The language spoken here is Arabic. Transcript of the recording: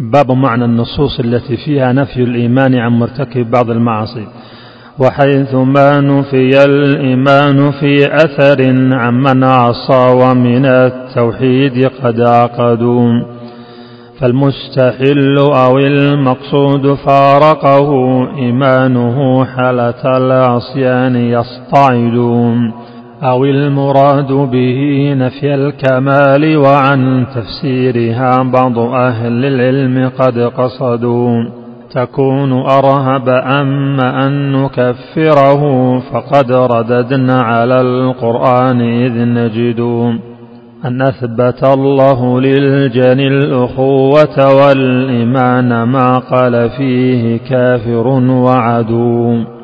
باب معنى النصوص التي فيها نفي الإيمان عن مرتكب بعض المعاصي. وحيث ما نفي الإيمان في أثر عمن عصى ومن التوحيد قد عقدوا. فالمستحل أو المقصود فارقه إيمانه حالة العصيان يصطعد أو المراد به نفي الكمال وعن تفسيرها بعض أهل العلم قد قصدوا تكون أرهب أما أن نكفره فقد رددنا على القرآن إذ نجد أن أثبت الله للجن الأخوة والإيمان ما قال فيه كافر وعدو